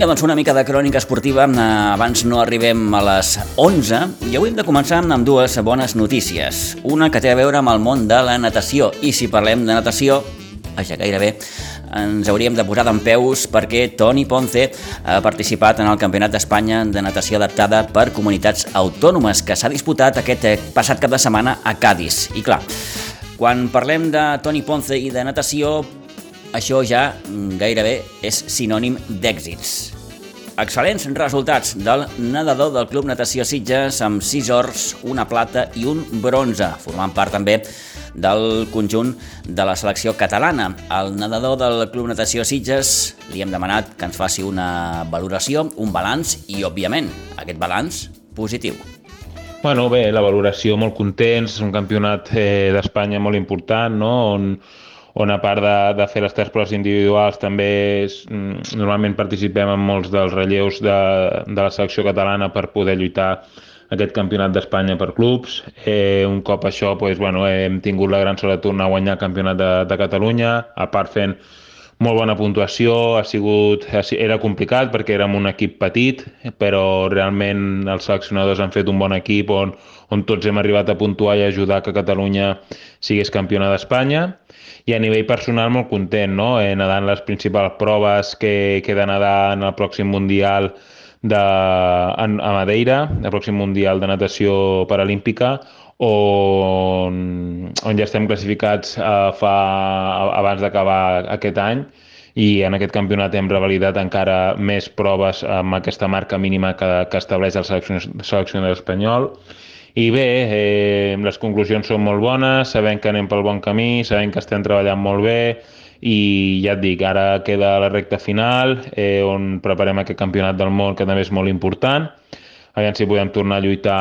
Vinga, doncs una mica de crònica esportiva. Eh, abans no arribem a les 11 i avui hem de començar amb dues bones notícies. Una que té a veure amb el món de la natació. I si parlem de natació, vaja, gairebé ens hauríem de posar d'en peus perquè Toni Ponce ha participat en el Campionat d'Espanya de natació adaptada per comunitats autònomes que s'ha disputat aquest eh, passat cap de setmana a Cádiz. I clar, quan parlem de Toni Ponce i de natació, això ja mm, gairebé és sinònim d'èxits. Excel·lents resultats del nedador del Club Natació Sitges amb 6 ors, una plata i un bronze, formant part també del conjunt de la selecció catalana. Al nedador del Club Natació Sitges li hem demanat que ens faci una valoració, un balanç i, òbviament, aquest balanç positiu. Bueno, bé, la valoració molt contents, un campionat eh, d'Espanya molt important, no? on on a part de, de fer les tres proves individuals també és, mm, normalment participem en molts dels relleus de, de la selecció catalana per poder lluitar aquest campionat d'Espanya per clubs. Eh, un cop això doncs, bueno, hem tingut la gran sort de tornar a guanyar el campionat de, de Catalunya, a part fent molt bona puntuació, ha sigut, era complicat perquè érem un equip petit, però realment els seleccionadors han fet un bon equip on, on tots hem arribat a puntuar i ajudar que Catalunya sigués campiona d'Espanya i a nivell personal molt content, no? Eh, nedant les principals proves que, que he de nedar en el pròxim Mundial de, en, a Madeira, el pròxim Mundial de Natació Paralímpica, on, on ja estem classificats uh, fa, abans d'acabar aquest any i en aquest campionat hem revalidat encara més proves amb aquesta marca mínima que, que estableix el seleccionador espanyol i bé, eh, les conclusions són molt bones, sabem que anem pel bon camí, sabem que estem treballant molt bé i ja et dic, ara queda la recta final eh, on preparem aquest campionat del món que també és molt important. Aviam si podem tornar a lluitar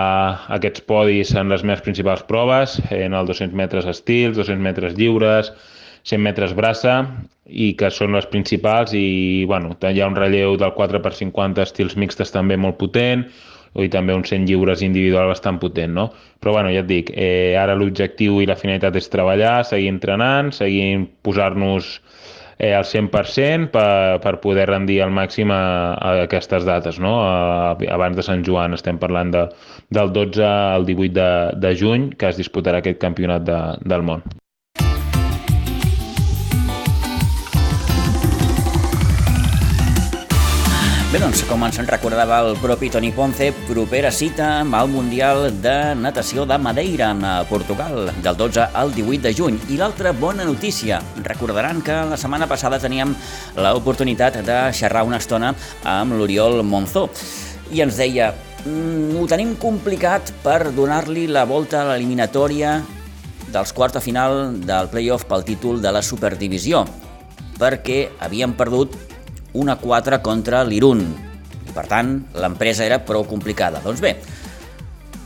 aquests podis en les més principals proves, en el 200 metres estils, 200 metres lliures, 100 metres braça, i que són les principals i bueno, hi ha un relleu del 4x50 estils mixtes també molt potent, i també un 100 lliures individual bastant potent, no? Però bueno, ja et dic, eh, ara l'objectiu i la finalitat és treballar, seguir entrenant, seguir posar-nos eh, al 100% per, per poder rendir al màxim a, a aquestes dates, no? A, abans de Sant Joan estem parlant de, del 12 al 18 de, de juny que es disputarà aquest campionat de, del món. Bé, doncs, com ens en recordava el propi Toni Ponce, propera cita amb el Mundial de Natació de Madeira, a Portugal, del 12 al 18 de juny. I l'altra bona notícia, recordaran que la setmana passada teníem l'oportunitat de xerrar una estona amb l'Oriol Monzó i ens deia mm, ho tenim complicat per donar-li la volta a l'eliminatòria dels quarts de final del playoff pel títol de la Superdivisió, perquè havien perdut una 4 contra l'Irun. I, per tant, l'empresa era prou complicada. Doncs bé,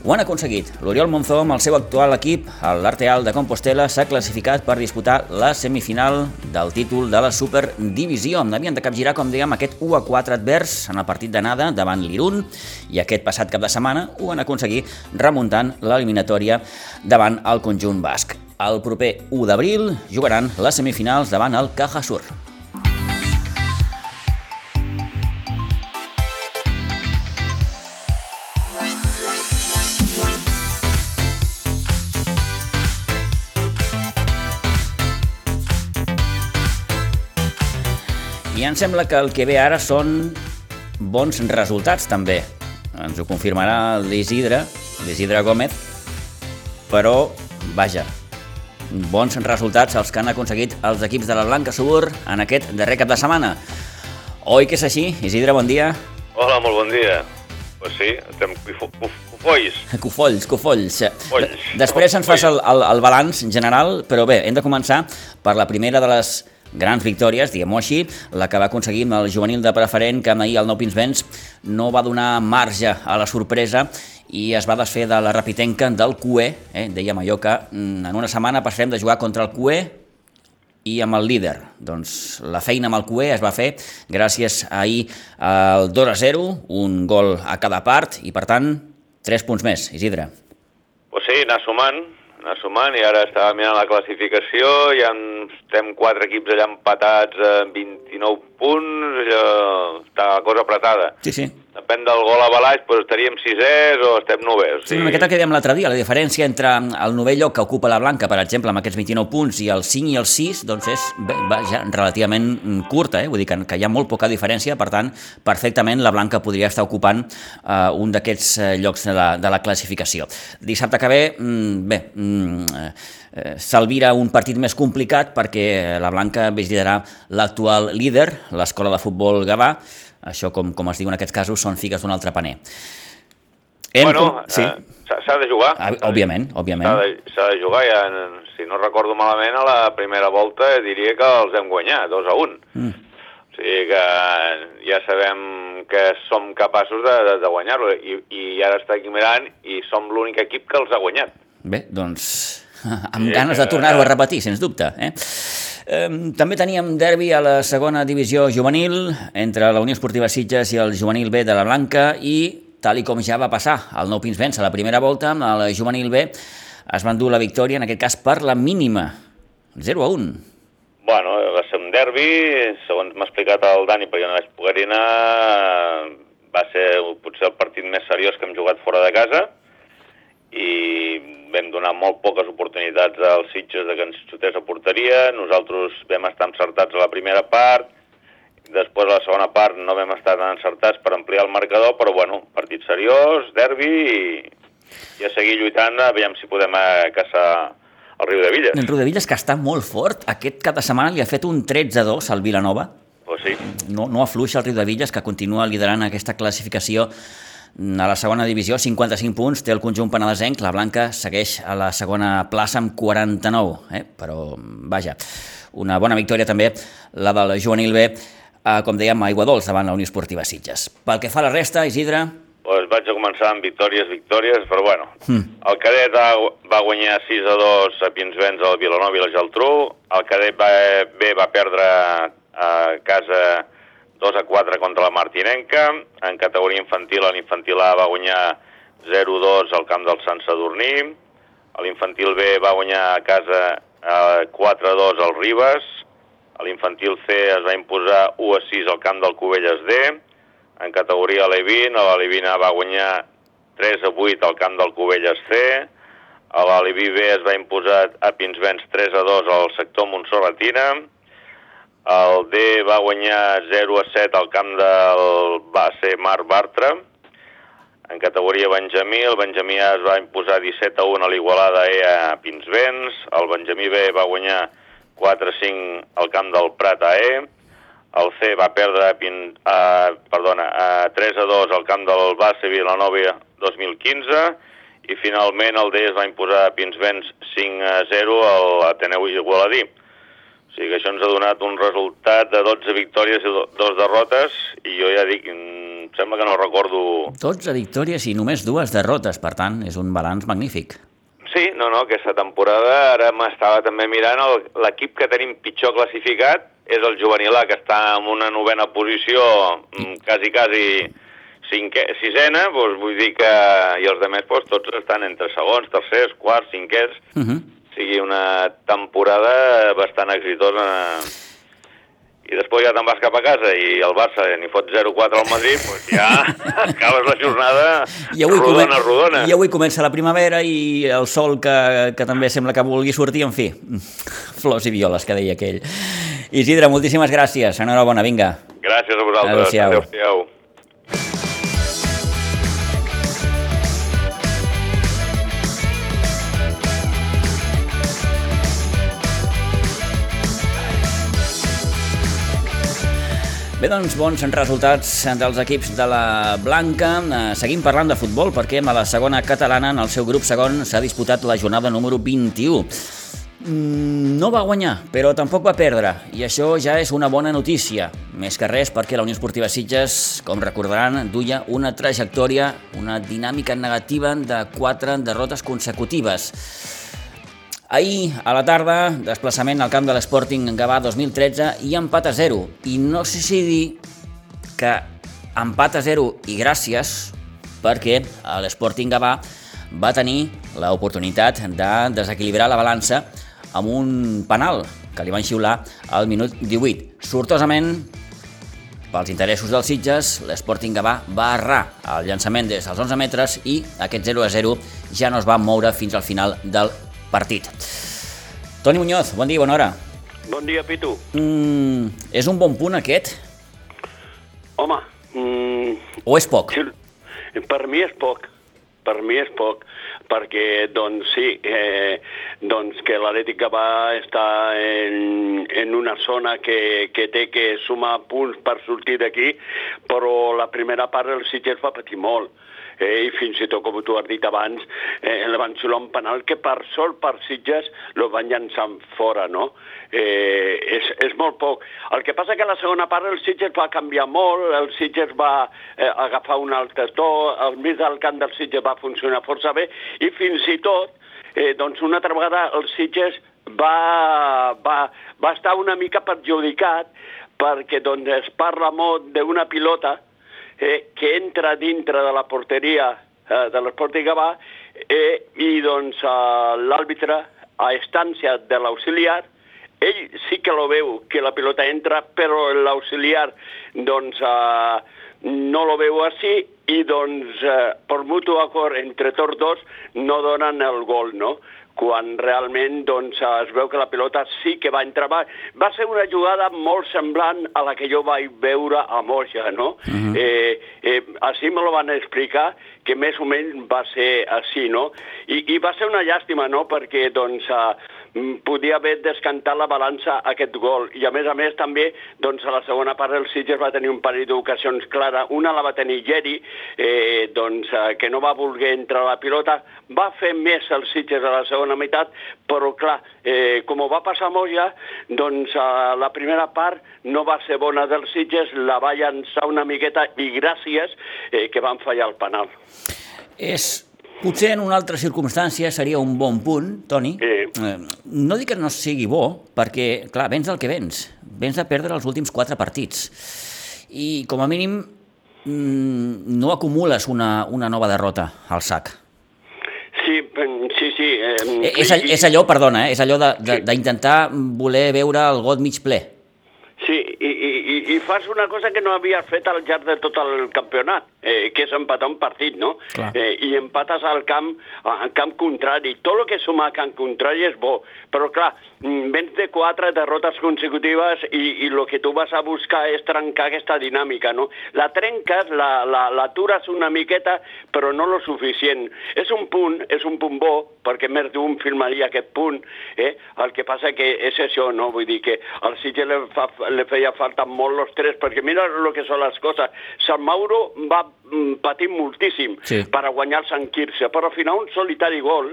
ho han aconseguit. L'Oriol Monzó, amb el seu actual equip, l'Arteal de Compostela, s'ha classificat per disputar la semifinal del títol de la Superdivisió. Havien de capgirar, com dèiem, aquest 1 a 4 advers en el partit d'anada davant l'Irun i aquest passat cap de setmana ho van aconseguir remuntant l'eliminatòria davant el conjunt basc. El proper 1 d'abril jugaran les semifinals davant el Cajasur. I em sembla que el que ve ara són bons resultats, també. Ens ho confirmarà l'Isidre, l'Isidre Gómez, però, vaja, bons resultats els que han aconseguit els equips de la Blanca Subur en aquest darrer cap de setmana. Oi que és així? Isidre, bon dia. Hola, molt bon dia. Pues sí, estem cofolls. Cofolls, cofolls. Cofolls. Després ens fas el, el, el balanç general, però bé, hem de començar per la primera de les grans victòries, diguem-ho així, la que va aconseguir amb el juvenil de preferent, que ahir el Nou Pinsbens no va donar marge a la sorpresa i es va desfer de la repitenca del CUE, eh? dèiem allò que mm, en una setmana passarem de jugar contra el CUE i amb el líder. Doncs la feina amb el CUE es va fer gràcies ahir al 2 a 0, un gol a cada part i per tant 3 punts més, Isidre. Pues sí, anar sumant, anar sumant i ara estava mirant la classificació i en, estem quatre equips allà empatats amb 29 punts, allò, està la cosa apretada. Sí, sí. Depèn del gol a balaix, doncs estaríem sisers o estem novers. Sí, una miqueta que dèiem l'altre dia, la diferència entre el novell lloc que ocupa la Blanca, per exemple, amb aquests 29 punts, i el 5 i el 6, doncs és vaja, relativament curta, eh? vull dir que, que hi ha molt poca diferència, per tant, perfectament la Blanca podria estar ocupant eh, un d'aquests eh, llocs de la, de la classificació. Dissabte que ve, mm, bé, mm, eh, s'alvira un partit més complicat perquè la Blanca visitarà l'actual líder, l'escola de futbol Gavà, això, com, com es diu en aquests casos, són figues d'un altre paner. Hem Bueno, sí. eh, s'ha de jugar. Ah, òbviament, S'ha òbviament. de, s'ha de jugar, ja, si no recordo malament, a la primera volta diria que els hem guanyat, 2 a 1. Mm. O sigui que ja sabem que som capaços de, de, de guanyar-lo i, i ara està aquí mirant i som l'únic equip que els ha guanyat. Bé, doncs amb Sí, ganes de tornar-ho a repetir, sens dubte. Eh? També teníem derbi a la segona divisió juvenil entre la Unió Esportiva Sitges i el juvenil B de la Blanca i, tal i com ja va passar el Nou Pins Vents a la primera volta, amb el juvenil B es van dur la victòria, en aquest cas per la mínima, 0 a 1. Bueno, va ser un derbi, segons m'ha explicat el Dani, perquè jo no vaig poder anar, va ser potser el partit més seriós que hem jugat fora de casa i vam donar molt poques oportunitats als Sitges de que ens xutés a porteria, nosaltres vam estar encertats a la primera part, després a la segona part no vam estar tan encertats per ampliar el marcador, però bueno, partit seriós, derbi i, i a seguir lluitant, aviam si podem eh, caçar el riu de Villes. En Rodavilles, que està molt fort, aquest cap de setmana li ha fet un 13-2 al Vilanova. Pues sí. no, no afluixa el Riu de Villes, que continua liderant aquesta classificació a la segona divisió, 55 punts, té el conjunt penedesenc, la Blanca segueix a la segona plaça amb 49, eh? però vaja, una bona victòria també la del juvenil B, eh, com dèiem, a Aiguadols davant la Unió Esportiva Sitges. Pel que fa a la resta, Isidre, Pues vaig a començar amb victòries, victòries, però bueno. Mm. El cadet va, guanyar 6 a 2 a Pinsbens al Vilanova i la Geltrú. El cadet va, B va perdre a casa 2 a 4 contra la Martinenca. En categoria infantil, l'infantil A va guanyar 0-2 al camp del Sant Sadurní. L'infantil B va guanyar a casa eh, 4-2 al Ribes. L'infantil C es va imposar 1 a 6 al camp del Cubelles D. En categoria Alevin, l'Alevina va guanyar 3 a 8 al camp del Cubelles C. A l'Aleví B es va imposar a Pinsbens 3 a 2 al sector Montsorratina. El D va guanyar 0 a 7 al camp del base Mar Bartra. En categoria Benjamí, el Benjamí A es va imposar 17 a 1 a l'Igualada E a Pinsbens. El Benjamí B va guanyar 4 a 5 al camp del Prat a E. El C va perdre a, Pin, a, perdona, a 3 a 2 al camp del base Vilanova 2015 i finalment el D es va imposar a Pinsbens 5 a 0 a l'Ateneu Igualadí. O sigui que això ens ha donat un resultat de 12 victòries i do- dos derrotes i jo ja dic, em sembla que no recordo... 12 victòries i només dues derrotes, per tant, és un balanç magnífic. Sí, no, no, aquesta temporada ara m'estava també mirant l'equip que tenim pitjor classificat és el juvenil A, que està en una novena posició, mm, quasi, quasi cinquè, sisena, doncs vull dir que... I els demés, doncs, tots estan entre segons, tercers, quarts, cinquers, Uh -huh. Sigui, una temporada bastant exitosa. I després ja te'n vas cap a casa i el Barça n'hi fot 0-4 al Madrid, doncs ja acabes la jornada I avui, rodona, comen- rodona. I avui comença la primavera i el sol que, que també sembla que vulgui sortir, en fi, flors i violes, que deia aquell. Isidre, moltíssimes gràcies, enhorabona, vinga. Gràcies a vosaltres. Adéu-siau. Adéu-siau. Bé, doncs, bons resultats dels equips de la Blanca. Eh, Seguim parlant de futbol perquè a la segona catalana, en el seu grup segon, s'ha disputat la jornada número 21. Mm, no va guanyar, però tampoc va perdre, i això ja és una bona notícia. Més que res perquè la Unió Esportiva Sitges, com recordaran, duia una trajectòria, una dinàmica negativa de quatre derrotes consecutives. Ahir, a la tarda, desplaçament al camp de l'Sporting Gavà 2013 i empat a 0. I no sé si dir que empat a 0 i gràcies perquè l'Sporting Gavà va tenir l'oportunitat de desequilibrar la balança amb un penal que li van xiular al minut 18. Sortosament, pels interessos dels Sitges, l'Sporting Gavà va errar el llançament des dels 11 metres i aquest 0 a 0 ja no es va moure fins al final del partit. Toni Muñoz, bon dia, bona hora. Bon dia, Pitu. Mm, és un bon punt aquest? Home... Mm, o és poc? Per mi és poc per mi és poc, perquè, doncs, sí, eh, doncs que l'Atlètic Gavà està en, en una zona que, que té que sumar punts per sortir d'aquí, però la primera part el Sitges va patir molt eh, i fins i tot, com tu has dit abans, eh, el van xular un penal que per sort per Sitges lo van llançar fora, no? Eh, és, és molt poc. El que passa que la segona part el Sitges va canviar molt, el Sitges va eh, agafar un altre to, el mig del camp del Sitges va funcionar força bé i fins i tot, eh, doncs una altra vegada el Sitges va, va, va estar una mica perjudicat perquè doncs, es parla molt d'una pilota eh, que entra dintre de la porteria eh, de l'Esporting Gavà eh, i doncs eh, l'àrbitre a instància de l'auxiliar ell sí que lo veu que la pilota entra, però l'auxiliar doncs eh, no lo veu així i doncs eh, per mutu acord entre tots dos no donen el gol, no? quan realment doncs, es veu que la pilota sí que va entrar. Va, va ser una jugada molt semblant a la que jo vaig veure a Moja, no? Uh -huh. eh, eh, així me lo van explicar, que més o menys va ser així, no? I, i va ser una llàstima, no?, perquè, doncs, eh, podia haver descantat la balança aquest gol. I a més a més també, doncs a la segona part el Sitges va tenir un parell d'ocasions clara. Una la va tenir Geri, eh, doncs, eh, que no va voler entrar a la pilota. Va fer més el Sitges a la segona meitat, però clar, eh, com va passar a Moja, doncs a la primera part no va ser bona del Sitges, la va llançar una miqueta i gràcies eh, que van fallar el penal. És Potser en una altra circumstància seria un bon punt, Toni. Sí. Eh, no dic que no sigui bo, perquè, clar, vens el que vens. Vens de perdre els últims quatre partits. I, com a mínim, mm, no acumules una, una nova derrota al sac. Sí, sí, sí. Eh, eh és, és allò, perdona, eh, és allò d'intentar sí. voler veure el got mig ple. I, fas una cosa que no havia fet al llarg de tot el campionat eh, que és empatar un partit, no? Eh, I empates al camp, al camp contrari. Tot el que suma a camp contrari és bo, però clar, mm, vens de quatre derrotes consecutives i, i el que tu vas a buscar és trencar aquesta dinàmica, no? La trenques, l'atures la, la, una miqueta, però no lo suficient. És un punt, és un punt bo, perquè més d'un filmaria aquest punt, eh? el que passa que és això, no? Vull dir que al Sitges le, fa, le feia falta molt los tres, perquè mira el que són les coses. Sant Mauro va Mm, patim moltíssim sí. per a guanyar el Sant Quirze, però al final un solitari gol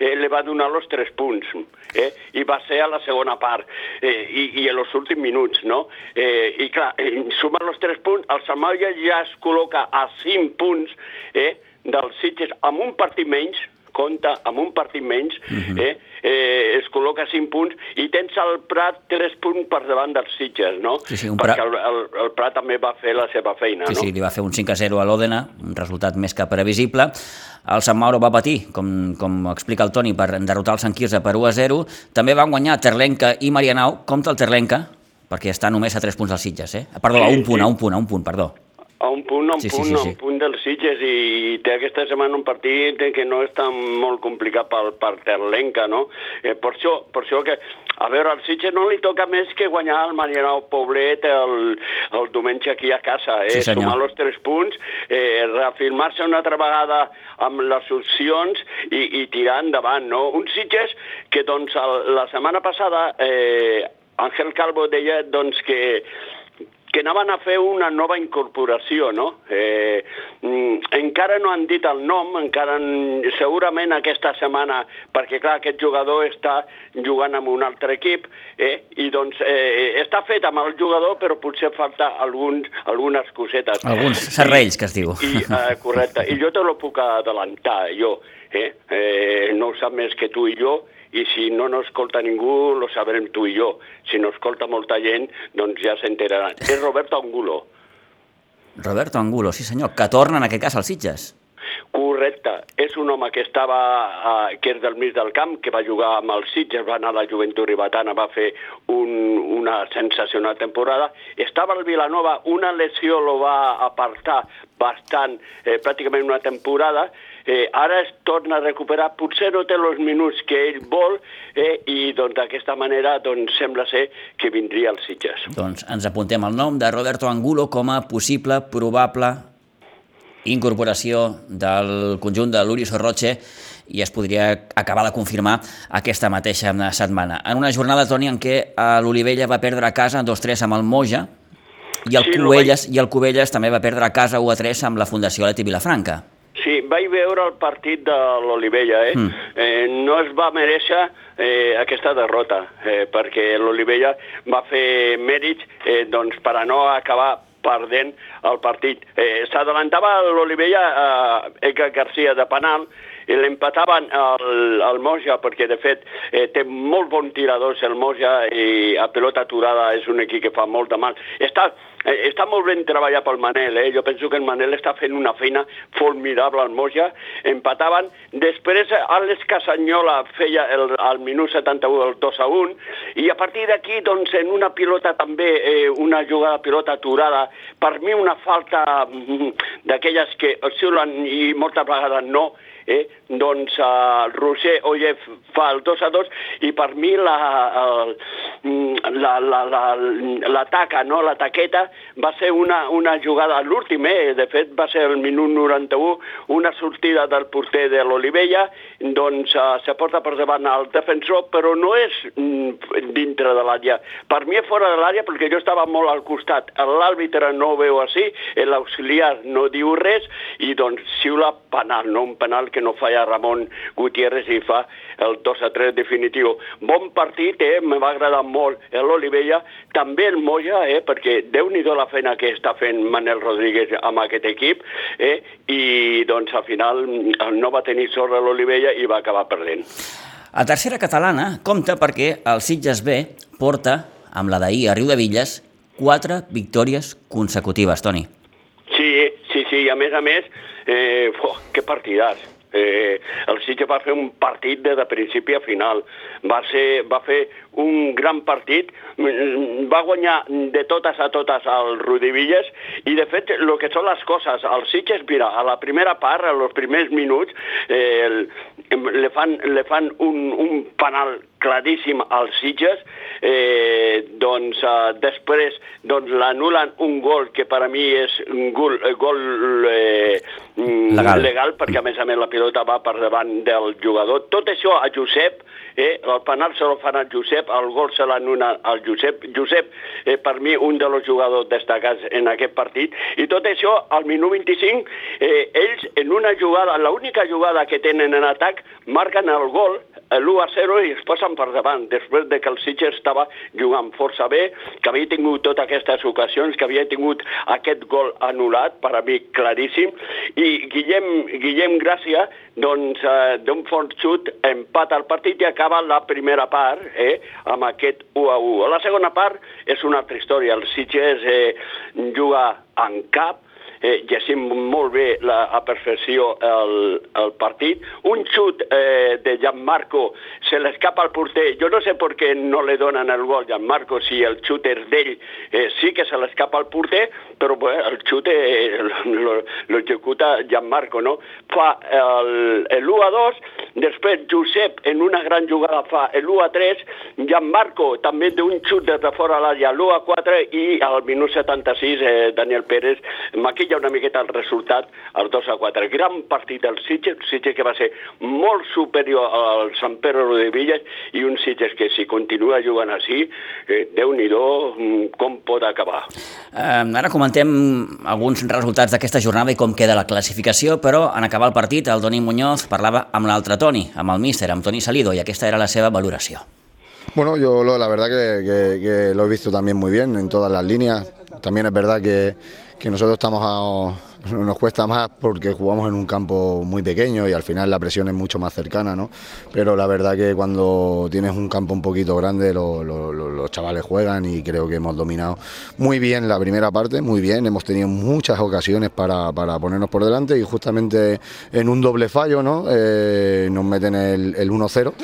eh, li va donar els tres punts, eh? i va ser a la segona part, eh, i, i en els últims minuts, no? Eh, I clar, eh, sumar els tres punts, el Samaria ja es col·loca a cinc punts eh, dels Sitges amb un partit menys, compta amb un partit menys, uh mhm. -huh. eh, eh, es col·loca 5 punts i tens el Prat 3 punts per davant dels Sitges, no? Sí, sí, Perquè el, el, el Prat també va fer la seva feina, sí, no? Sí, li va fer un 5 a 0 a l'Òdena, un resultat més que previsible. El Sant Mauro va patir, com, com explica el Toni, per derrotar el Sant Quirze per 1 a 0. També van guanyar Terlenca i Marianau. Compte el Terlenca, perquè està només a 3 punts dels Sitges, eh? Perdó, sí, a un punt, sí. a un punt, a un punt, perdó a un punt, a un sí, punt, sí, sí, sí. a un punt dels Sitges i té aquesta setmana un partit que no és tan molt complicat per, per Terlenca, no? Eh, per, això, per això que, a veure, al Sitges no li toca més que guanyar el Marianao Poblet el, el diumenge aquí a casa, eh? Sí, Sumar els tres punts, eh, reafirmar-se una altra vegada amb les opcions i, i tirar endavant, no? Un Sitges que, doncs, el, la setmana passada eh, Ángel Calvo deia, doncs, que que anaven a fer una nova incorporació, no? Eh, mm, encara no han dit el nom, encara segurament aquesta setmana, perquè clar, aquest jugador està jugant amb un altre equip, eh, i doncs eh, està fet amb el jugador, però potser falta alguns, algunes cosetes. Alguns serrells, que es diu. I, eh, correcte, i jo te lo puc adelantar, jo, eh? eh no ho sap més que tu i jo, i si no no escolta ningú, lo sabrem tu i jo. Si no escolta molta gent, doncs ja s'enteraran. És Roberto Angulo. Roberto Angulo, sí senyor, que torna en aquest cas als Sitges. Correcte. És un home que estava, uh, que és del mig del camp, que va jugar amb els Sitges, va anar a la Joventut Ribatana, va fer un, una sensacional temporada. Estava al Vilanova, una lesió lo va apartar bastant, eh, pràcticament una temporada, eh, ara es torna a recuperar, potser no té els minuts que ell vol eh, i doncs d'aquesta manera doncs, sembla ser que vindria als Sitges. Doncs ens apuntem el nom de Roberto Angulo com a possible, probable incorporació del conjunt de l'Uri Sorroche i es podria acabar de confirmar aquesta mateixa setmana. En una jornada, Toni, en què l'Olivella va perdre a casa 2-3 amb el Moja i el, sí, Cubelles, vaig... i el Cubelles també va perdre a casa 1-3 amb la Fundació Leti Vilafranca. Vaig veure el partit de l'Olivella, eh? Mm. eh? No es va mereixer eh, aquesta derrota, eh, perquè l'Olivella va fer mèrits eh, doncs, per a no acabar perdent el partit. Eh, S'adelantava l'Olivella eh, Eka Garcia de penal i l'empataven al, al Moja perquè de fet eh, té molt bon tiradors el Moja i a pelota aturada és un equip que fa molt de mal. Està, està molt ben treballat pel Manel, eh? jo penso que el Manel està fent una feina formidable al Moja, empataven, després Àlex Casanyola feia el, al minut 71 el 2 a 1 i a partir d'aquí doncs en una pilota també, eh, una jugada pilota aturada, per mi una falta mm, d'aquelles que xiulen i moltes vegades no, eh, doncs uh, Roger Oye fa el 2 a 2 i per mi la, la, la, la, la taca, no? la taqueta va ser una, una jugada l'últim, eh? de fet va ser el minut 91, una sortida del porter de l'Olivella, doncs uh, se porta per davant el defensor, però no és mm, dintre de l'àrea. Per mi és fora de l'àrea perquè jo estava molt al costat. L'àrbitre no ho veu així, l'auxiliar no diu res i doncs xiula penal, no? un penal que no falla Ramon Gutiérrez i fa el 2 a 3 definitiu. Bon partit, eh? me va agradar molt l'Olivella, també el Moja, eh? perquè déu nhi la feina que està fent Manel Rodríguez amb aquest equip, eh? i doncs al final no va tenir sort l'Olivella i va acabar perdent. A tercera catalana compta perquè el Sitges B porta, amb la d'ahir a Riu de Villes, quatre victòries consecutives, Toni. Sí, sí, sí, i a més a més, eh, oh, que partidàs. Eh, el Sitges va fer un partit de, de principi a final. Va, ser, va fer un gran partit, va guanyar de totes a totes al Rudivilles i de fet el que són les coses, el Sitges, mira, a la primera part, a els primers minuts, eh, el, le fan, le fan un, un penal claríssim als Sitges, eh, doncs eh, després doncs, l'anulen un gol que per a mi és un gol, eh, gol eh, legal. legal, perquè a més a més la pilota va per davant del jugador. Tot això a Josep, eh, el penal se lo fan al Josep, el gol se l'anula al Josep. Josep, eh, per mi, un dels jugadors destacats en aquest partit. I tot això, al minut 25, eh, ells en una jugada, l'única jugada que tenen en atac, marquen el gol l'1 a 0 i es posen per davant, després de que el Sitges estava jugant força bé, que havia tingut totes aquestes ocasions, que havia tingut aquest gol anul·lat, per a mi claríssim, i Guillem, Guillem Gràcia, doncs, eh, d'un fort xut, empata el partit i acaba la primera part eh, amb aquest 1 a 1. La segona part és una altra història. El Sitges eh, juga en cap, eh, llegim molt bé la, a perfecció el, el partit. Un xut eh, de Gianmarco se l'escapa al porter. Jo no sé per què no le donen el gol a Gianmarco si el xut és d'ell. Eh, sí que se l'escapa al porter, però bé, el xut eh, l'executa Gianmarco, no? Fa el, el 1 a 2, després Josep en una gran jugada fa el 1 a 3, Gianmarco també d'un xut des de fora l'àrea l'1 a 4 i al minut 76 eh, Daniel Pérez maquilla trilla una miqueta el resultat, el 2 a 4. Gran partit del Sitges, un Sitges que va ser molt superior al Sant Pere de Villas i un Sitges que si continua jugant així, eh, Déu-n'hi-do mm, com pot acabar. Eh, ara comentem alguns resultats d'aquesta jornada i com queda la classificació, però en acabar el partit el Toni Muñoz parlava amb l'altre Toni, amb el míster, amb Toni Salido, i aquesta era la seva valoració. Bueno, yo lo, la verdad que, que, que, lo he visto también muy bien en todas las líneas. También es verdad que, que nosotros estamos a, nos cuesta más porque jugamos en un campo muy pequeño y al final la presión es mucho más cercana, ¿no? Pero la verdad que cuando tienes un campo un poquito grande lo, lo, los chavales juegan y creo que hemos dominado muy bien la primera parte, muy bien, hemos tenido muchas ocasiones para, para ponernos por delante y justamente en un doble fallo, ¿no? Eh, nos meten el, el 1-0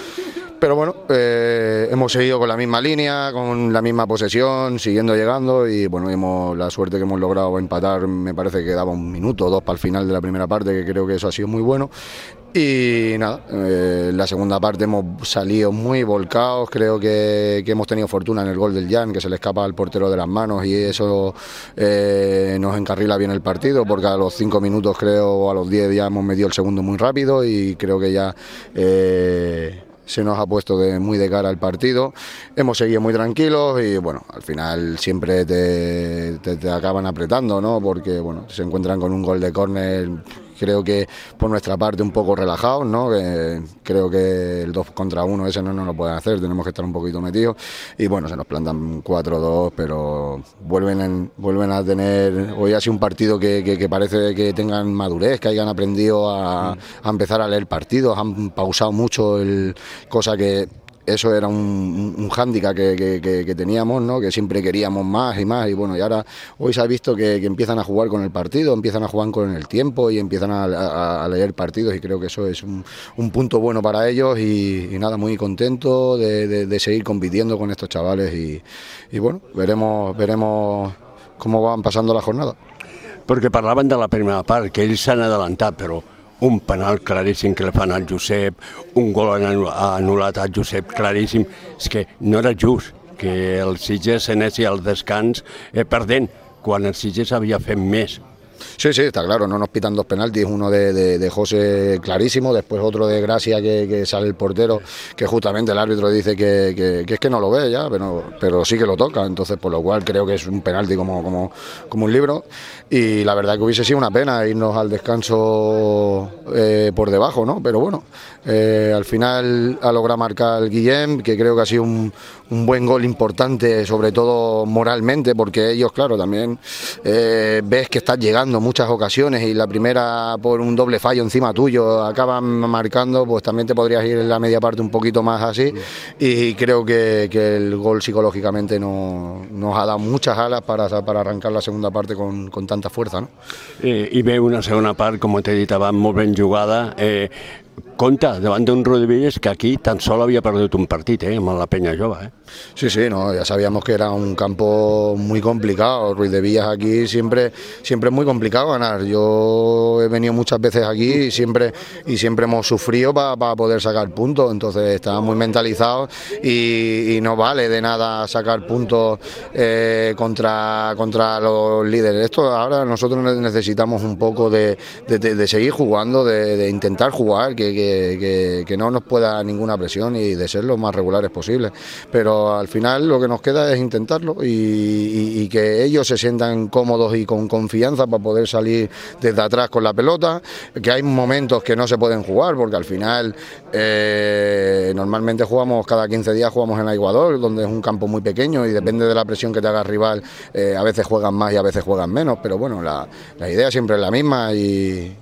pero bueno, eh, hemos seguido con la misma línea, con la misma posesión, siguiendo llegando y bueno, hemos la suerte que hemos logrado empatar, me parece que daba un minuto o dos para el final de la primera parte, que creo que eso ha sido muy bueno. Y nada, eh, la segunda parte hemos salido muy volcados, creo que, hemos tenido fortuna en el gol del Jan, que se le escapa al portero de las manos y eso eh, nos encarrila bien el partido, porque a los cinco minutos creo, o a los diez ya hemos metido el segundo muy rápido y creo que ya... Eh, se nos ha puesto muy de cara al partido. Hemos seguido muy tranquilos y bueno, al final siempre te, te, te acaban apretando, ¿no? Porque bueno, se encuentran con un gol de córner creo que por nuestra parte un poco relajados, ¿no? Que creo que el 2 contra 1 ese no nos lo pueden hacer, tenemos que estar un poquito metidos y bueno, se nos plantan 4-2, pero vuelven, en, vuelven a tener, hoy ha sido un partido que, que, que, parece que tengan madurez, que hayan aprendido a, a empezar a leer partidos, han pausado mucho, el, cosa que eso era un, hándicap que, que, teníamos, ¿no? que siempre queríamos más y más. Y bueno, y ahora hoy se ha visto que, empiezan a jugar con el partido, empiezan a jugar con el tiempo y empiezan a, leer partidos. Y creo que eso es un, un punto bueno para ellos. Y, nada, muy contento de, de, seguir compitiendo con estos chavales. Y, bueno, veremos, veremos cómo van pasando la jornada. Perquè parlaven de la primera part, que ells s'han adelantat, però un penal claríssim que le fan al Josep, un gol anul·lat al Josep claríssim, és que no era just que el Sitges anessi al descans eh, perdent, quan el Sitges havia fet més. Sí, sí, está claro, no nos pitan dos penaltis, uno de, de, José clarísimo, después otro de Gracia que, sale el portero, que justamente el árbitro dice que, que, que, es que no lo ve ya, pero, pero sí que lo toca, entonces por lo cual creo que es un penalti como, como, como un libro y la verdad que hubiese sido una pena irnos al descanso eh, por debajo, ¿no? Pero bueno, eh, al final ha logrado marcar Guillem, que creo que ha sido un, buen gol importante, sobre todo moralmente, porque ellos, claro, también eh, ves que estás llegando muchas ocasiones y la primera por un doble fallo encima tuyo acaban marcando, pues también te podrías ir en la media parte un poquito más así y creo que, que el gol psicológicamente no, nos ha dado muchas alas para, para arrancar la segunda parte con, con tanta fuerza. No? Eh, I ve una segona part, com t'he dit abans, molt ben jugada. Compte davant d'un Rodríguez que aquí tan solo había perdut un partit, eh, amb la Peña Jove. Eh? Sí, sí, no, ya sabíamos que era un campo muy complicado. Ruiz de Villas aquí siempre, siempre es muy complicado ganar. Yo he venido muchas veces aquí y siempre, y siempre hemos sufrido para pa poder sacar puntos. Entonces estamos muy mentalizados y, no vale de nada sacar puntos eh, contra, contra los líderes. Esto ahora nosotros necesitamos un poco de, de, seguir jugando, de, intentar jugar, que, que no nos pueda ninguna presión y de ser lo más regulares posible. Pero al final lo que nos queda es intentarlo y, que ellos se sientan cómodos y con confianza para poder salir desde atrás con la pelota, que hay momentos que no se pueden jugar porque al final eh, normalmente jugamos cada 15 días jugamos en Aiguador, donde es un campo muy pequeño y depende de la presión que te haga el rival, eh, a veces juegan más y a veces juegan menos, pero bueno, la, idea siempre es la misma y,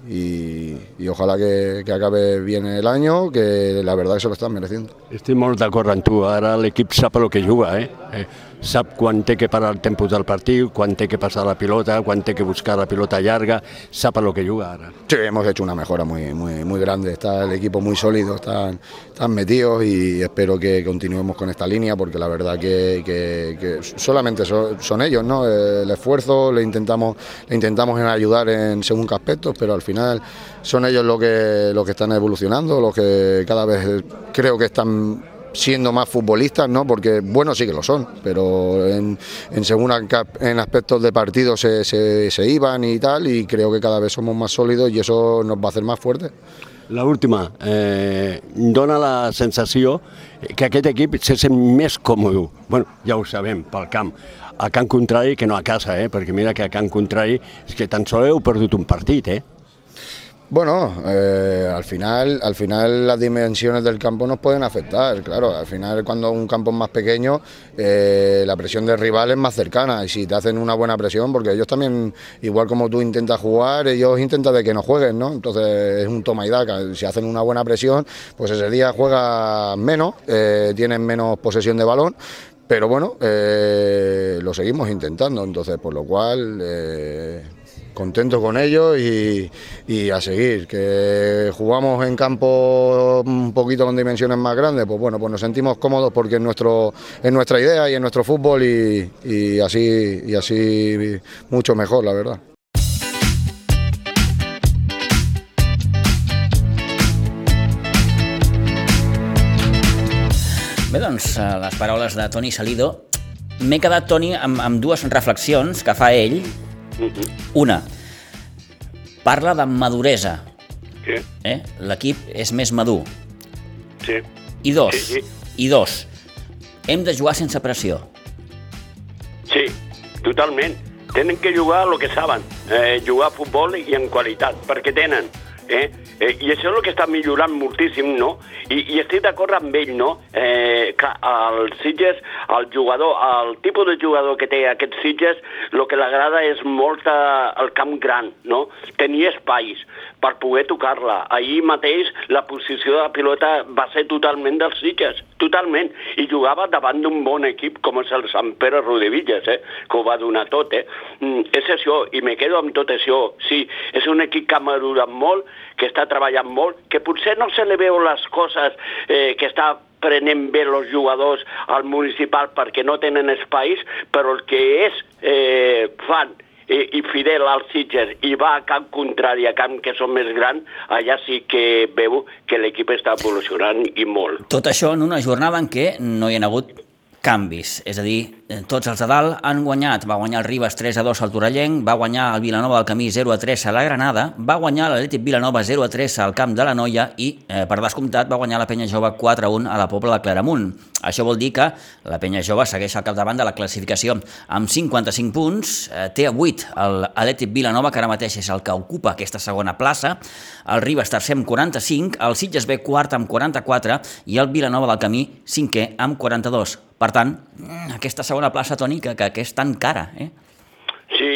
ojalá que, acabe bien el año, que la verdad que se lo están mereciendo. Estic molt d'acord amb tu, ara l'equip sap el que juga, eh? eh? Sap quan té que parar el tempo del partit, quan té que passar la pilota, quan té que buscar la pilota llarga, sap el que juga ara. Sí, hemos hecho una mejora muy, muy, muy grande, está el equipo muy sólido, están, están metidos y espero que continuemos con esta línea porque la verdad que, que, solamente son, son, ellos, ¿no? El esfuerzo, le intentamos, le intentamos en ayudar en según qué aspectos, pero al final son ellos los que, los que están evolucionando, los que cada vez creo que están siendo más futbolistas, ¿no? Porque bueno sí que lo son, pero en, en según en aspectos de partido se, se, iban y tal, y creo que cada vez somos más sólidos y eso nos va a hacer más fuertes. La última, eh, dona la sensació que aquest equip se sent més còmode. bueno, ja ho sabem, pel camp. A camp contrari que no a casa, eh? perquè mira que a camp contrari és que tan sols heu perdut un partit, eh? Bueno, eh, al, final, al final las dimensiones del campo nos pueden afectar, claro, al final cuando un campo es más pequeño eh, la presión del rival es más cercana. Y si te hacen una buena presión, porque ellos también, igual como tú intentas jugar, ellos intentan de que no jueguen, ¿no? Entonces es un toma y daca, si hacen una buena presión, pues ese día juega menos, eh, tienen menos posesión de balón, pero bueno, eh, lo seguimos intentando, entonces por lo cual... Eh, contento con ellos y, y, a seguir. Que jugamos en campo un poquito con dimensiones más grandes, pues bueno, pues nos sentimos cómodos porque es, nuestro, es nuestra idea y es nuestro fútbol y, así, y así mucho mejor, la verdad. Bé, doncs, les paraules de Toni Salido m'he quedat, Toni, amb, amb dues reflexions que fa ell una, parla de maduresa. Sí. Eh? L'equip és més madur. Sí. I dos, Sí, sí. i dos, hem de jugar sense pressió. Sí, totalment. Tenen que jugar el que saben, eh, jugar a futbol i en qualitat, perquè tenen. Eh? Eh, I això és el que està millorant moltíssim, no? I, i estic d'acord amb ell, no? Eh, que el Sitges, el jugador, el tipus de jugador que té aquest Sitges, el que l'agrada és molt eh, el camp gran, no? Tenir espais per poder tocar-la. Ahir mateix la posició de la pilota va ser totalment dels Sitges, totalment, i jugava davant d'un bon equip com és el Sant Pere Rodevillas, eh? que ho va donar tot. Eh? Mm, és això, i me quedo amb tot això. Sí, és un equip que ha madurat molt, que està treballant molt, que potser no se li veu les coses eh, que està prenent bé els jugadors al municipal perquè no tenen espais, però el que és eh, fan i, i fidel als Sitges i va a camp contrari, a camp que són més grans, allà sí que veu que l'equip està evolucionant i molt. Tot això en una jornada en què no hi ha hagut canvis, és a dir, eh, tots els de dalt han guanyat. Va guanyar el Ribes 3 a 2 al Torellenc, va guanyar el Vilanova del Camí 0 a 3 a la Granada, va guanyar l'Atlètic Vilanova 0 a 3 al Camp de la Noia i, eh, per descomptat, va guanyar la Penya Jove 4 a 1 a la Pobla de Claramunt. Això vol dir que la Penya Jove segueix al capdavant de la classificació amb 55 punts, eh, té a 8 l'Atlètic Vilanova, que ara mateix és el que ocupa aquesta segona plaça, el Ribes tercer amb 45, el Sitges B quart amb 44 i el Vilanova del Camí cinquè amb 42. Per tant, aquesta segona plaça, Toni, que, que, que és tan cara, eh? Sí,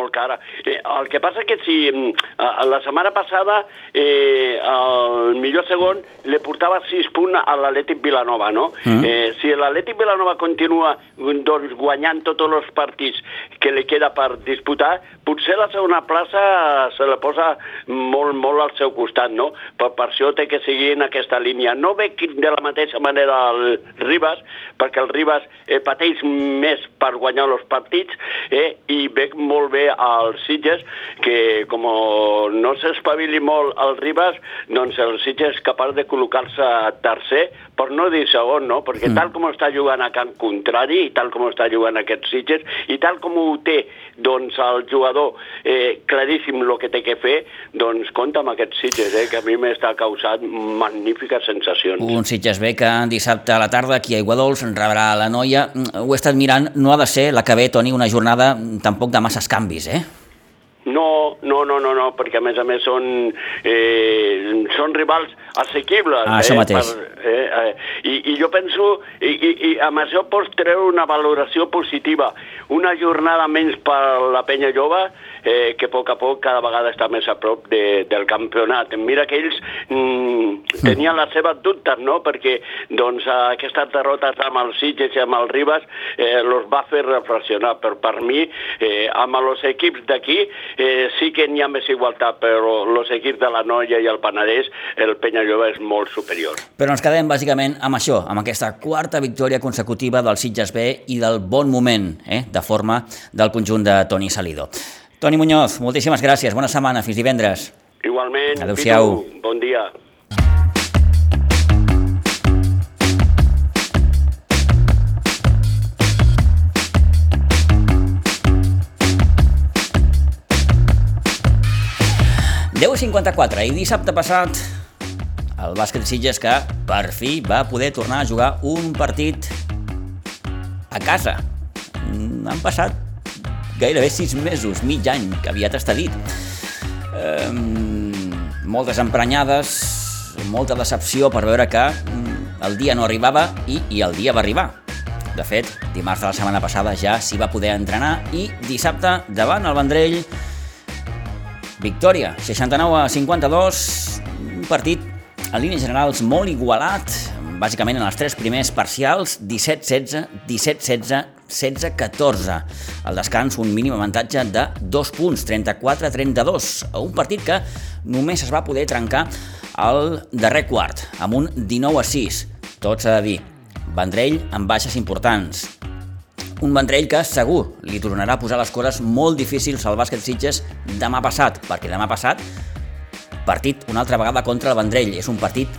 molt cara. Eh, el que passa que si mm, eh, la setmana passada eh, el millor segon li portava 6 punts a l'Atlètic Vilanova, no? Mm. Eh, si l'Atlètic Vilanova continua doncs, guanyant tots els partits que li queda per disputar, potser la segona plaça se la posa molt, molt al seu costat, no? Per, per això té que seguir en aquesta línia. No veig de la mateixa manera el Ribas, perquè el Ribas eh, pateix més per guanyar els partits eh, i veig molt bé als Sitges que com no s'espavili molt el Ribas, doncs el Sitges és capaç de col·locar-se tercer, per no dir segon, no? Perquè mm. tal com està jugant a camp contrari i tal com està jugant aquest Sitges i tal com ho té doncs el jugador eh, claríssim el que té que fer, doncs compta amb aquest Sitges, eh, que a mi m'està causant magnífiques sensacions. Un Sitges B que dissabte a la tarda aquí a Iguadols rebrà la noia. Ho he estat mirant, no ha de ser la que ve, Toni, una jornada tampoc de masses canvis, eh? No, no, no, no, no, perquè a més a més són, eh, són rivals assequibles. Ah, això eh, mateix. Per, eh, eh, i, I jo penso, i, i, i amb això pots treure una valoració positiva. Una jornada menys per la penya jove, eh, que a poc a poc cada vegada està més a prop de, del campionat. Mira que ells mm, tenien les seves dubtes, no?, perquè doncs, aquestes derrotes amb els Sitges i amb el Ribas eh, los va fer reflexionar, però per mi, eh, amb els equips d'aquí, eh, sí que n'hi ha més igualtat, però els equips de la Noia i el Penedès, el Penya Jove és molt superior. Però ens quedem bàsicament amb això, amb aquesta quarta victòria consecutiva del Sitges B i del bon moment eh, de forma del conjunt de Toni Salido. Toni Muñoz, moltíssimes gràcies, bona setmana, fins divendres. Igualment, Adéu-siau. Bon dia. 19.54 i dissabte passat el bàsquet Sitges que per fi va poder tornar a jugar un partit a casa. Mm, Han passat gairebé sis mesos, mig any, que aviat està dit. Um, moltes emprenyades, molta decepció per veure que mm, el dia no arribava i, i el dia va arribar. De fet, dimarts de la setmana passada ja s'hi va poder entrenar i dissabte, davant el Vendrell, victòria, 69 a 52, un partit en línies generals molt igualat, bàsicament en els tres primers parcials, 17-16, 17-16, 16-14. Al descans, un mínim avantatge de 2 punts, 34-32. Un partit que només es va poder trencar al darrer quart, amb un 19-6. Tot s'ha de dir, Vendrell amb baixes importants. Un Vendrell que segur li tornarà a posar les coses molt difícils al bàsquet Sitges demà passat, perquè demà passat partit una altra vegada contra el Vendrell. És un partit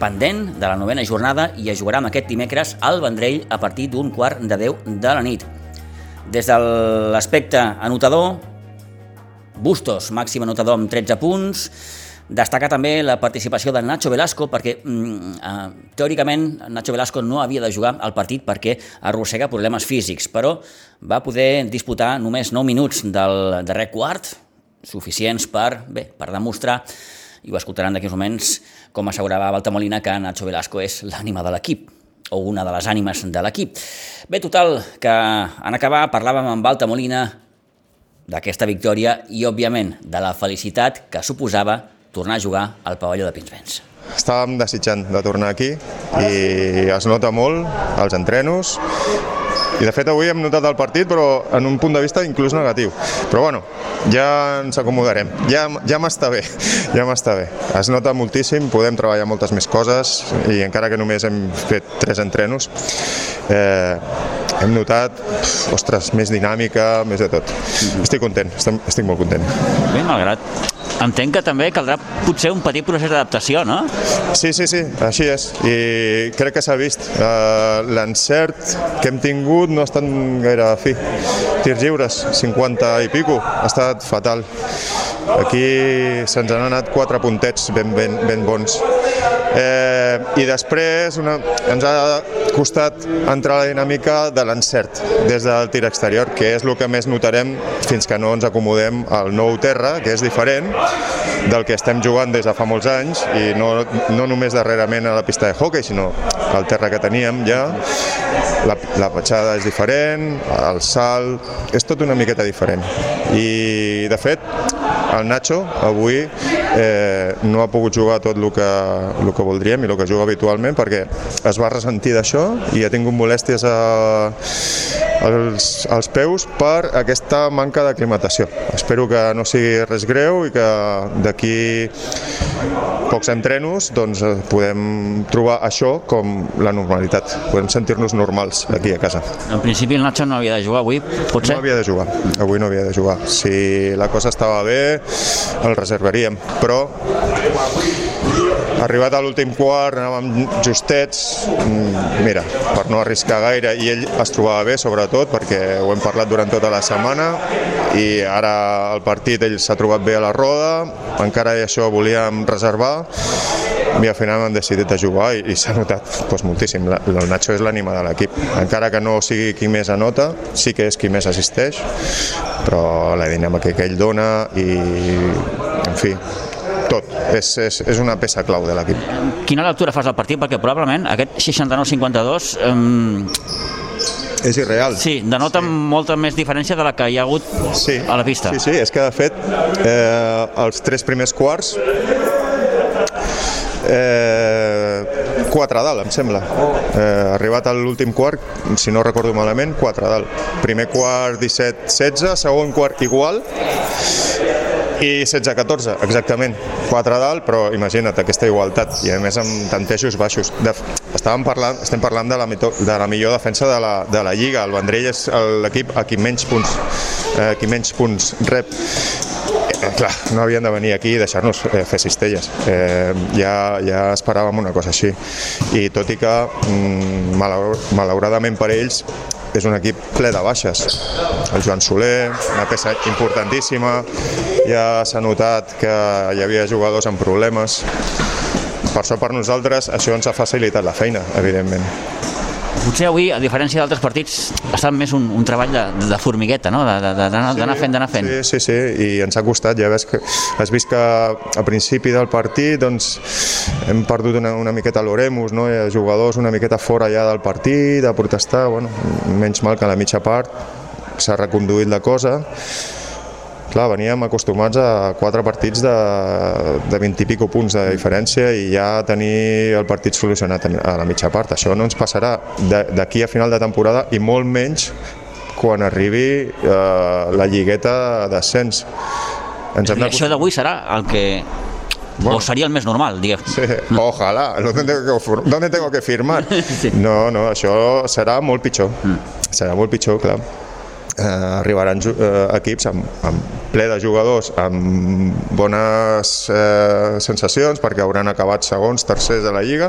pendent de la novena jornada i es jugarà amb aquest dimecres al Vendrell a partir d'un quart de 10 de la nit. Des de l'aspecte anotador, Bustos, màxim anotador amb 13 punts, Destacar també la participació de Nacho Velasco perquè mm, eh, teòricament Nacho Velasco no havia de jugar al partit perquè arrossega problemes físics, però va poder disputar només 9 minuts del darrer quart, suficients per, bé, per demostrar i ho escoltaran d'aquí uns moments, com assegurava Baltamolina que Nacho Velasco és l'ànima de l'equip o una de les ànimes de l'equip. Bé, total, que en acabar parlàvem amb Baltamolina d'aquesta victòria i, òbviament, de la felicitat que suposava tornar a jugar al pavelló de Pinsbens. Estàvem desitjant de tornar aquí i es nota molt als entrenos i de fet avui hem notat el partit però en un punt de vista inclús negatiu però bueno, ja ens acomodarem ja, ja m'està bé, ja m'està bé es nota moltíssim, podem treballar moltes més coses i encara que només hem fet tres entrenos eh, hem notat, ostres, més dinàmica, més de tot. Estic content, estic, estic molt content. Bé, malgrat entenc que també caldrà potser un petit procés d'adaptació, no? Sí, sí, sí, així és. I crec que s'ha vist. Uh, L'encert que hem tingut no ha estat gaire fi. Tirs lliures, 50 i pico, ha estat fatal. Aquí se'ns han anat quatre puntets ben, ben, ben bons. Eh, I després una, ens ha costat entrar a la dinàmica de l'encert des del tir exterior, que és el que més notarem fins que no ens acomodem al nou terra, que és diferent del que estem jugant des de fa molts anys i no, no només darrerament a la pista de hockey, sinó al terra que teníem ja. La, la petjada és diferent, el salt, és tot una miqueta diferent. I de fet, el Nacho avui eh, no ha pogut jugar tot el que, el que voldríem i el que juga habitualment perquè es va ressentir d'això i ha tingut molèsties a, als, als peus per aquesta manca d'aclimatació. Espero que no sigui res greu i que d'aquí pocs entrenos doncs, eh, podem trobar això com la normalitat. Podem sentir-nos normals aquí a casa. En principi el Nacho no havia de jugar avui, potser? No havia de jugar, avui no havia de jugar. Si la cosa estava bé, el reservaríem, però arribat a l'últim quart anàvem justets mm, mira, per no arriscar gaire i ell es trobava bé sobretot perquè ho hem parlat durant tota la setmana i ara el partit ell s'ha trobat bé a la roda encara i això volíem reservar i al final hem decidit de jugar i, i s'ha notat doncs, moltíssim. La, el Nacho és l'ànima de l'equip. Encara que no sigui qui més anota, sí que és qui més assisteix, però la dinàmica que ell dona i, en fi, tot. És, és, és una peça clau de l'equip. Quina lectura fas del partit? Perquè probablement aquest 69-52 eh, és irreal. Sí, denota sí. molta més diferència de la que hi ha hagut sí. a la pista. Sí, sí, és que de fet eh, els tres primers quarts eh, 4 a dalt, em sembla. Eh, arribat a l'últim quart, si no recordo malament, 4 a dalt. Primer quart 17-16, segon quart igual, i 16-14, exactament. 4 a dalt, però imagina't aquesta igualtat, i a més amb tantejos baixos. De, estàvem parlant, estem parlant de la, de la millor defensa de la, de la Lliga. El Vendrell és l'equip a qui menys punts, eh, qui menys punts rep eh, clar, no havien de venir aquí i deixar-nos eh, fer cistelles. Eh, ja, ja esperàvem una cosa així. I tot i que, mm, malauradament per ells, és un equip ple de baixes. El Joan Soler, una peça importantíssima, ja s'ha notat que hi havia jugadors amb problemes. Per això per nosaltres això ens ha facilitat la feina, evidentment. Potser avui, a diferència d'altres partits, ha estat més un, un treball de, de formigueta, no? De- de- de- d'anar d'anar fent, d'anar fent. Sí, sí, sí, i ens ha costat, ja ves que, has vist que a principi del partit doncs, hem perdut una, una miqueta l'oremus, no? Hi ha jugadors una miqueta fora ja del partit, a protestar, bueno, menys mal que a la mitja part s'ha reconduït la cosa, Clar, veníem acostumats a quatre partits de, de 20 i pico punts de diferència i ja tenir el partit solucionat a la mitja part. Això no ens passarà de- d'aquí a final de temporada i molt menys quan arribi eh, la lligueta d'ascens. Ens hem I això d'avui serà el que... Bueno. O seria el més normal, diguem. Sí, ojalà, ¿dónde tengo que, ¿dónde tengo que firmar? No, no, això serà molt pitjor. Serà molt pitjor, clar. Eh, arribaran eh, equips amb, amb ple de jugadors amb bones eh, sensacions perquè hauran acabat segons, tercers de la Lliga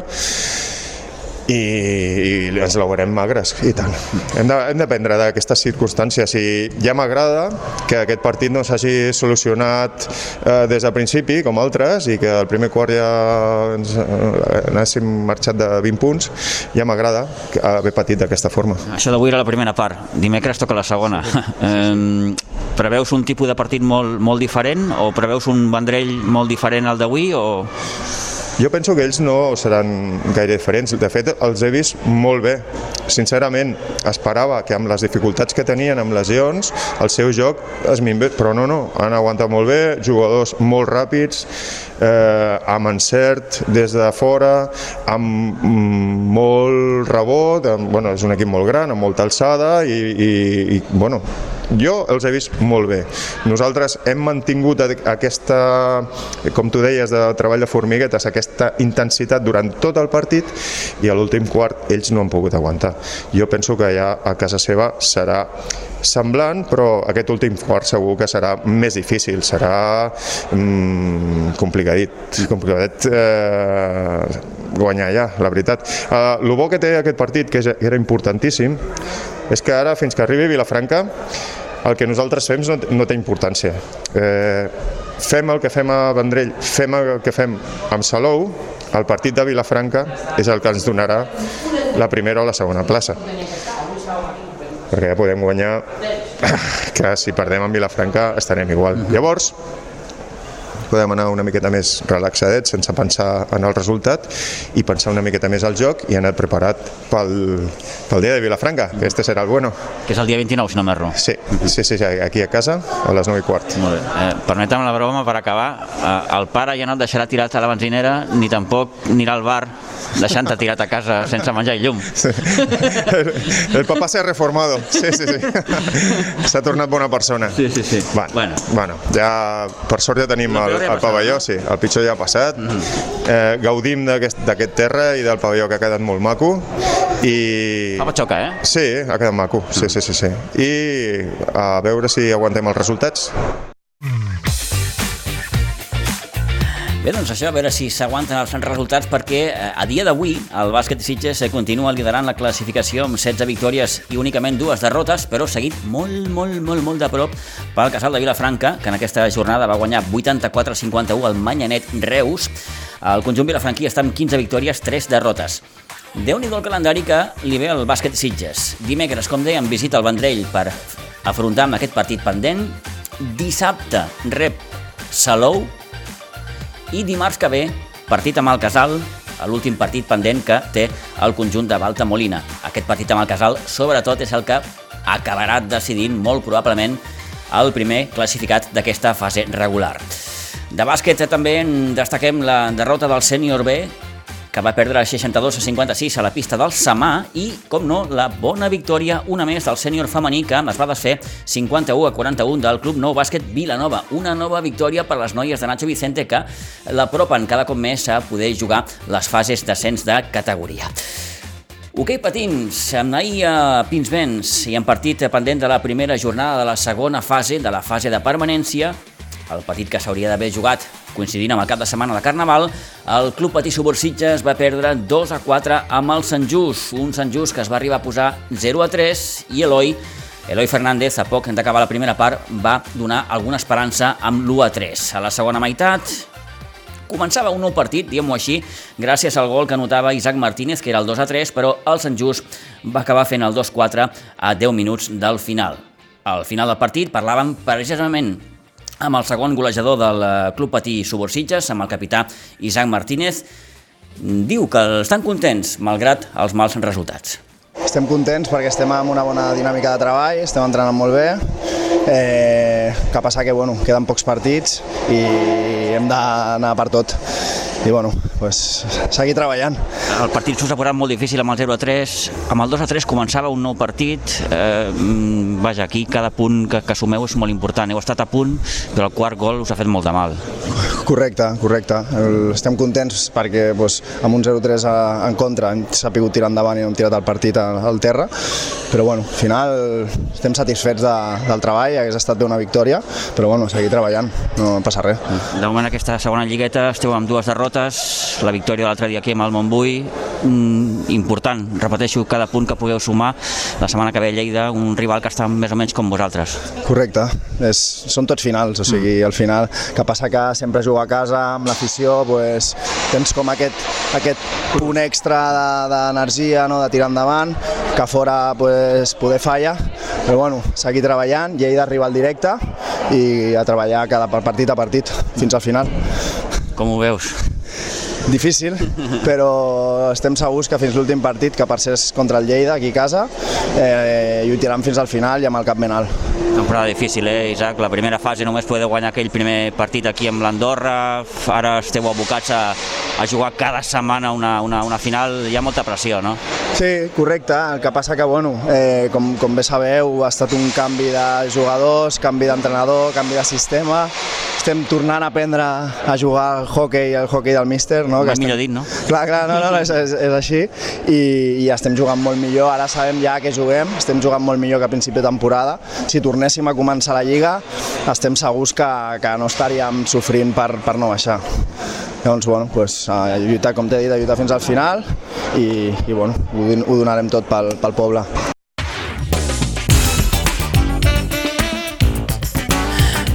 i, i ens la veurem magres, i tant. Hem de, hem de prendre d'aquestes circumstàncies i ja m'agrada que aquest partit no s'hagi solucionat eh, des del principi, com altres, i que el primer quart ja ens, eh, anéssim marxat de 20 punts, ja m'agrada que- haver patit d'aquesta forma. Això d'avui era la primera part. Dimecres toca la segona. Eh, preveus un tipus de partit molt, molt diferent o preveus un Vendrell molt diferent al d'avui o... Jo penso que ells no seran gaire diferents. De fet, els he vist molt bé. Sincerament, esperava que amb les dificultats que tenien amb lesions, el seu joc es minvés, però no, no, han aguantat molt bé, jugadors molt ràpids, eh, amb encert des de fora, amb mm, molt rebot, amb, bueno, és un equip molt gran, amb molta alçada i, i, i bueno, jo els he vist molt bé. Nosaltres hem mantingut aquesta, com tu deies, de treball de formiguetes, aquesta intensitat durant tot el partit i a l'últim quart ells no han pogut aguantar. Jo penso que ja a casa seva serà semblant, però aquest últim quart segur que serà més difícil, serà mm, complicadit, complicadet eh, guanyar ja, la veritat. Eh, el bo que té aquest partit, que era importantíssim, és que ara, fins que arribi Vilafranca, el que nosaltres fem no, no té importància. Eh, fem el que fem a Vendrell, fem el que fem amb Salou, el partit de Vilafranca és el que ens donarà la primera o la segona plaça. Perquè ja podem guanyar que si perdem amb Vilafranca estarem igual. Llavors, podem anar una miqueta més relaxadets sense pensar en el resultat i pensar una miqueta més al joc i anar preparat pel, pel dia de Vilafranca, que este serà el bueno. Que és el dia 29, si no m'erro. Sí, sí, sí, sí, aquí a casa a les 9 i quart. Molt bé. Eh, Permetem la broma per acabar. Eh, el pare ja no et deixarà tirat a la benzinera ni tampoc anirà al bar deixant-te tirat a casa sense menjar i llum. Sí. El, el papà s'ha reformado, sí, sí, sí. S'ha tornat bona persona. Sí, sí, sí. Bueno, bueno. bueno ja, per sort ja tenim el, pitjor ja el pavelló, sí, el pitjor ja ha passat. Mm -hmm. eh, gaudim d'aquest terra i del pavelló que ha quedat molt maco. I... Fa patxoca, eh? Sí, ha quedat maco, sí, sí, sí, sí. I a veure si aguantem els resultats. Bé, doncs això, a veure si s'aguanten els resultats perquè eh, a dia d'avui el bàsquet Sitges eh, continua liderant la classificació amb 16 victòries i únicament dues derrotes, però seguit molt, molt, molt, molt de prop pel casal de Vilafranca, que en aquesta jornada va guanyar 84-51 al Manyanet Reus. El conjunt vilafranquí està amb 15 victòries, 3 derrotes. déu nhi el calendari que li ve al bàsquet Sitges. Dimecres, com dèiem, visita el Vendrell per afrontar amb aquest partit pendent. Dissabte rep Salou i dimarts que ve, partit amb el Casal, l'últim partit pendent que té el conjunt de Balta Molina. Aquest partit amb el Casal, sobretot, és el que acabarà decidint molt probablement el primer classificat d'aquesta fase regular. De bàsquet també destaquem la derrota del sènior B, que va perdre 62 a 56 a la pista del Samà i, com no, la bona victòria una més del sènior femení que es va desfer 51 a 41 del Club Nou Bàsquet Vilanova. Una nova victòria per les noies de Nacho Vicente que l'apropen cada cop més a poder jugar les fases d'ascens de categoria. Hoquei patins, amb ahir a Pinsbens i en partit pendent de la primera jornada de la segona fase, de la fase de permanència, el partit que s'hauria d'haver jugat coincidint amb el cap de setmana de Carnaval, el Club Patí Subursitges va perdre 2 a 4 amb el Sant Just, un Sant Just que es va arribar a posar 0 a 3 i Eloi Eloi Fernández, a poc d'acabar la primera part, va donar alguna esperança amb l'1 a 3. A la segona meitat, començava un nou partit, diguem-ho així, gràcies al gol que anotava Isaac Martínez, que era el 2 a 3, però el Sant Just va acabar fent el 2 a 4 a 10 minuts del final. Al final del partit parlàvem precisament amb el segon golejador del eh, Club Patí Subursitges, amb el capità Isaac Martínez. Diu que estan contents, malgrat els mals resultats. Estem contents perquè estem en una bona dinàmica de treball, estem entrenant molt bé, eh, que passa que bueno, queden pocs partits i hem d'anar per tot i bueno, pues, seguir treballant. El partit s'us ha posat molt difícil amb el 0 a 3, amb el 2 a 3 començava un nou partit, eh, mm, vaja, aquí cada punt que, que sumeu és molt important, heu estat a punt, però el quart gol us ha fet molt de mal. Correcte, correcte. El, estem contents perquè pues, amb un 0-3 en contra hem sapigut tirar endavant i hem tirat el partit al, al terra, però bueno, al final estem satisfets de, del treball, hagués estat bé una victòria, però bueno, seguir treballant, no passa res. De moment aquesta segona lligueta esteu amb dues derrotes, la victòria de l'altre dia aquí amb el Montbui, mm, important, repeteixo, cada punt que pugueu sumar, la setmana que ve a Lleida, un rival que està més o menys com vosaltres. Correcte, és, són tots finals, o sigui, al final, que passa que sempre jugar a casa amb l'afició, pues, tens com aquest, aquest punt extra d'energia, de, no, de tirar endavant, que fora pues, poder falla, però bueno, seguir treballant, Lleida arriba al directe i a treballar cada partit a partit fins al final. Com ho veus? Difícil, però estem segurs que fins l'últim partit, que per ser és contra el Lleida, aquí a casa, eh, lluitaran fins al final i amb el cap ben alt. Temporada difícil, eh, Isaac? La primera fase només podeu guanyar aquell primer partit aquí amb l'Andorra, ara esteu abocats a, a jugar cada setmana una, una, una final, hi ha molta pressió, no? Sí, correcte, el que passa que, bueno, eh, com, com bé sabeu, ha estat un canvi de jugadors, canvi d'entrenador, canvi de sistema, estem tornant a aprendre a jugar al hockey, el hockey del míster, no? Que estem... millor dit, no? Clar, clar, no, no, és, és, és així i, i estem jugant molt millor, ara sabem ja que juguem, estem jugant molt millor que a principi de temporada. Si tornéssim a començar la Lliga, estem segurs que, que no estaríem sofrint per, per no baixar. Llavors, bueno, pues, a lluitar, com t'he dit, a lluitar fins al final i, i bueno, ho, ho donarem tot pel, pel poble.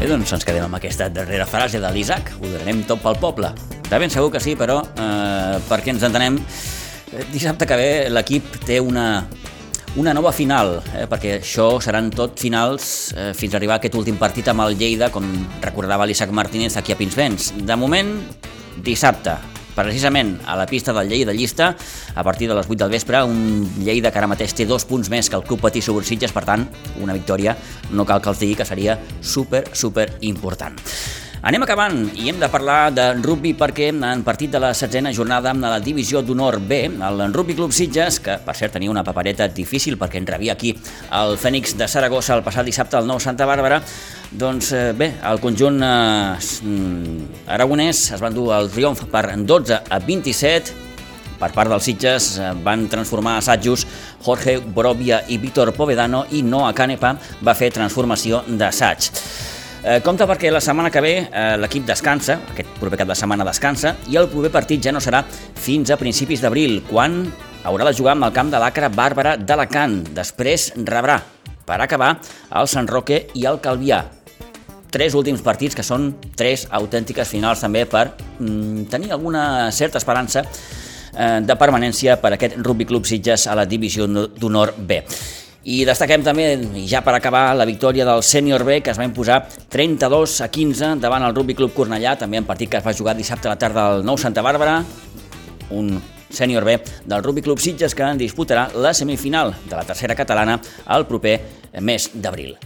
Bé, doncs ens quedem amb aquesta darrera frase de l'Isaac, ho donarem tot pel poble. De ben segur que sí, però eh, perquè ens entenem, eh, dissabte que ve l'equip té una, una nova final, eh, perquè això seran tot finals eh, fins a arribar a aquest últim partit amb el Lleida, com recordava l'Isaac Martínez aquí a Pinsbens. De moment, dissabte, precisament a la pista del Lleida Llista, a partir de les 8 del vespre, un Lleida que ara mateix té dos punts més que el Club Patí Subursitges, per tant, una victòria no cal que els digui que seria super, super important. Anem acabant i hem de parlar de rugby perquè en partit de la setzena jornada amb la divisió d'honor B, el Rugby Club Sitges, que per cert tenia una papereta difícil perquè en rebia aquí el Fènix de Saragossa el passat dissabte al Nou Santa Bàrbara, doncs eh, bé, el conjunt eh, mm, aragonès es van dur el triomf per 12 a 27, per part dels Sitges eh, van transformar assajos Jorge Borovia i Víctor Povedano i Noah Canepa va fer transformació d'assaig. Eh, compte perquè la setmana que ve eh, l'equip descansa, aquest proper cap de setmana descansa, i el proper partit ja no serà fins a principis d'abril, quan haurà de jugar amb el camp de l'Acra Bàrbara d'Alacant. Després rebrà, per acabar, el Sant Roque i el Calvià. Tres últims partits que són tres autèntiques finals també per mm, tenir alguna certa esperança eh, de permanència per aquest Rugby Club Sitges a la divisió d'honor B. I destaquem també, ja per acabar, la victòria del Sènior B, que es va imposar 32 a 15 davant el Rugby Club Cornellà, també en partit que es va jugar dissabte a la tarda al Nou Santa Bàrbara, un sènior B del Rugby Club Sitges que disputarà la semifinal de la tercera catalana el proper mes d'abril.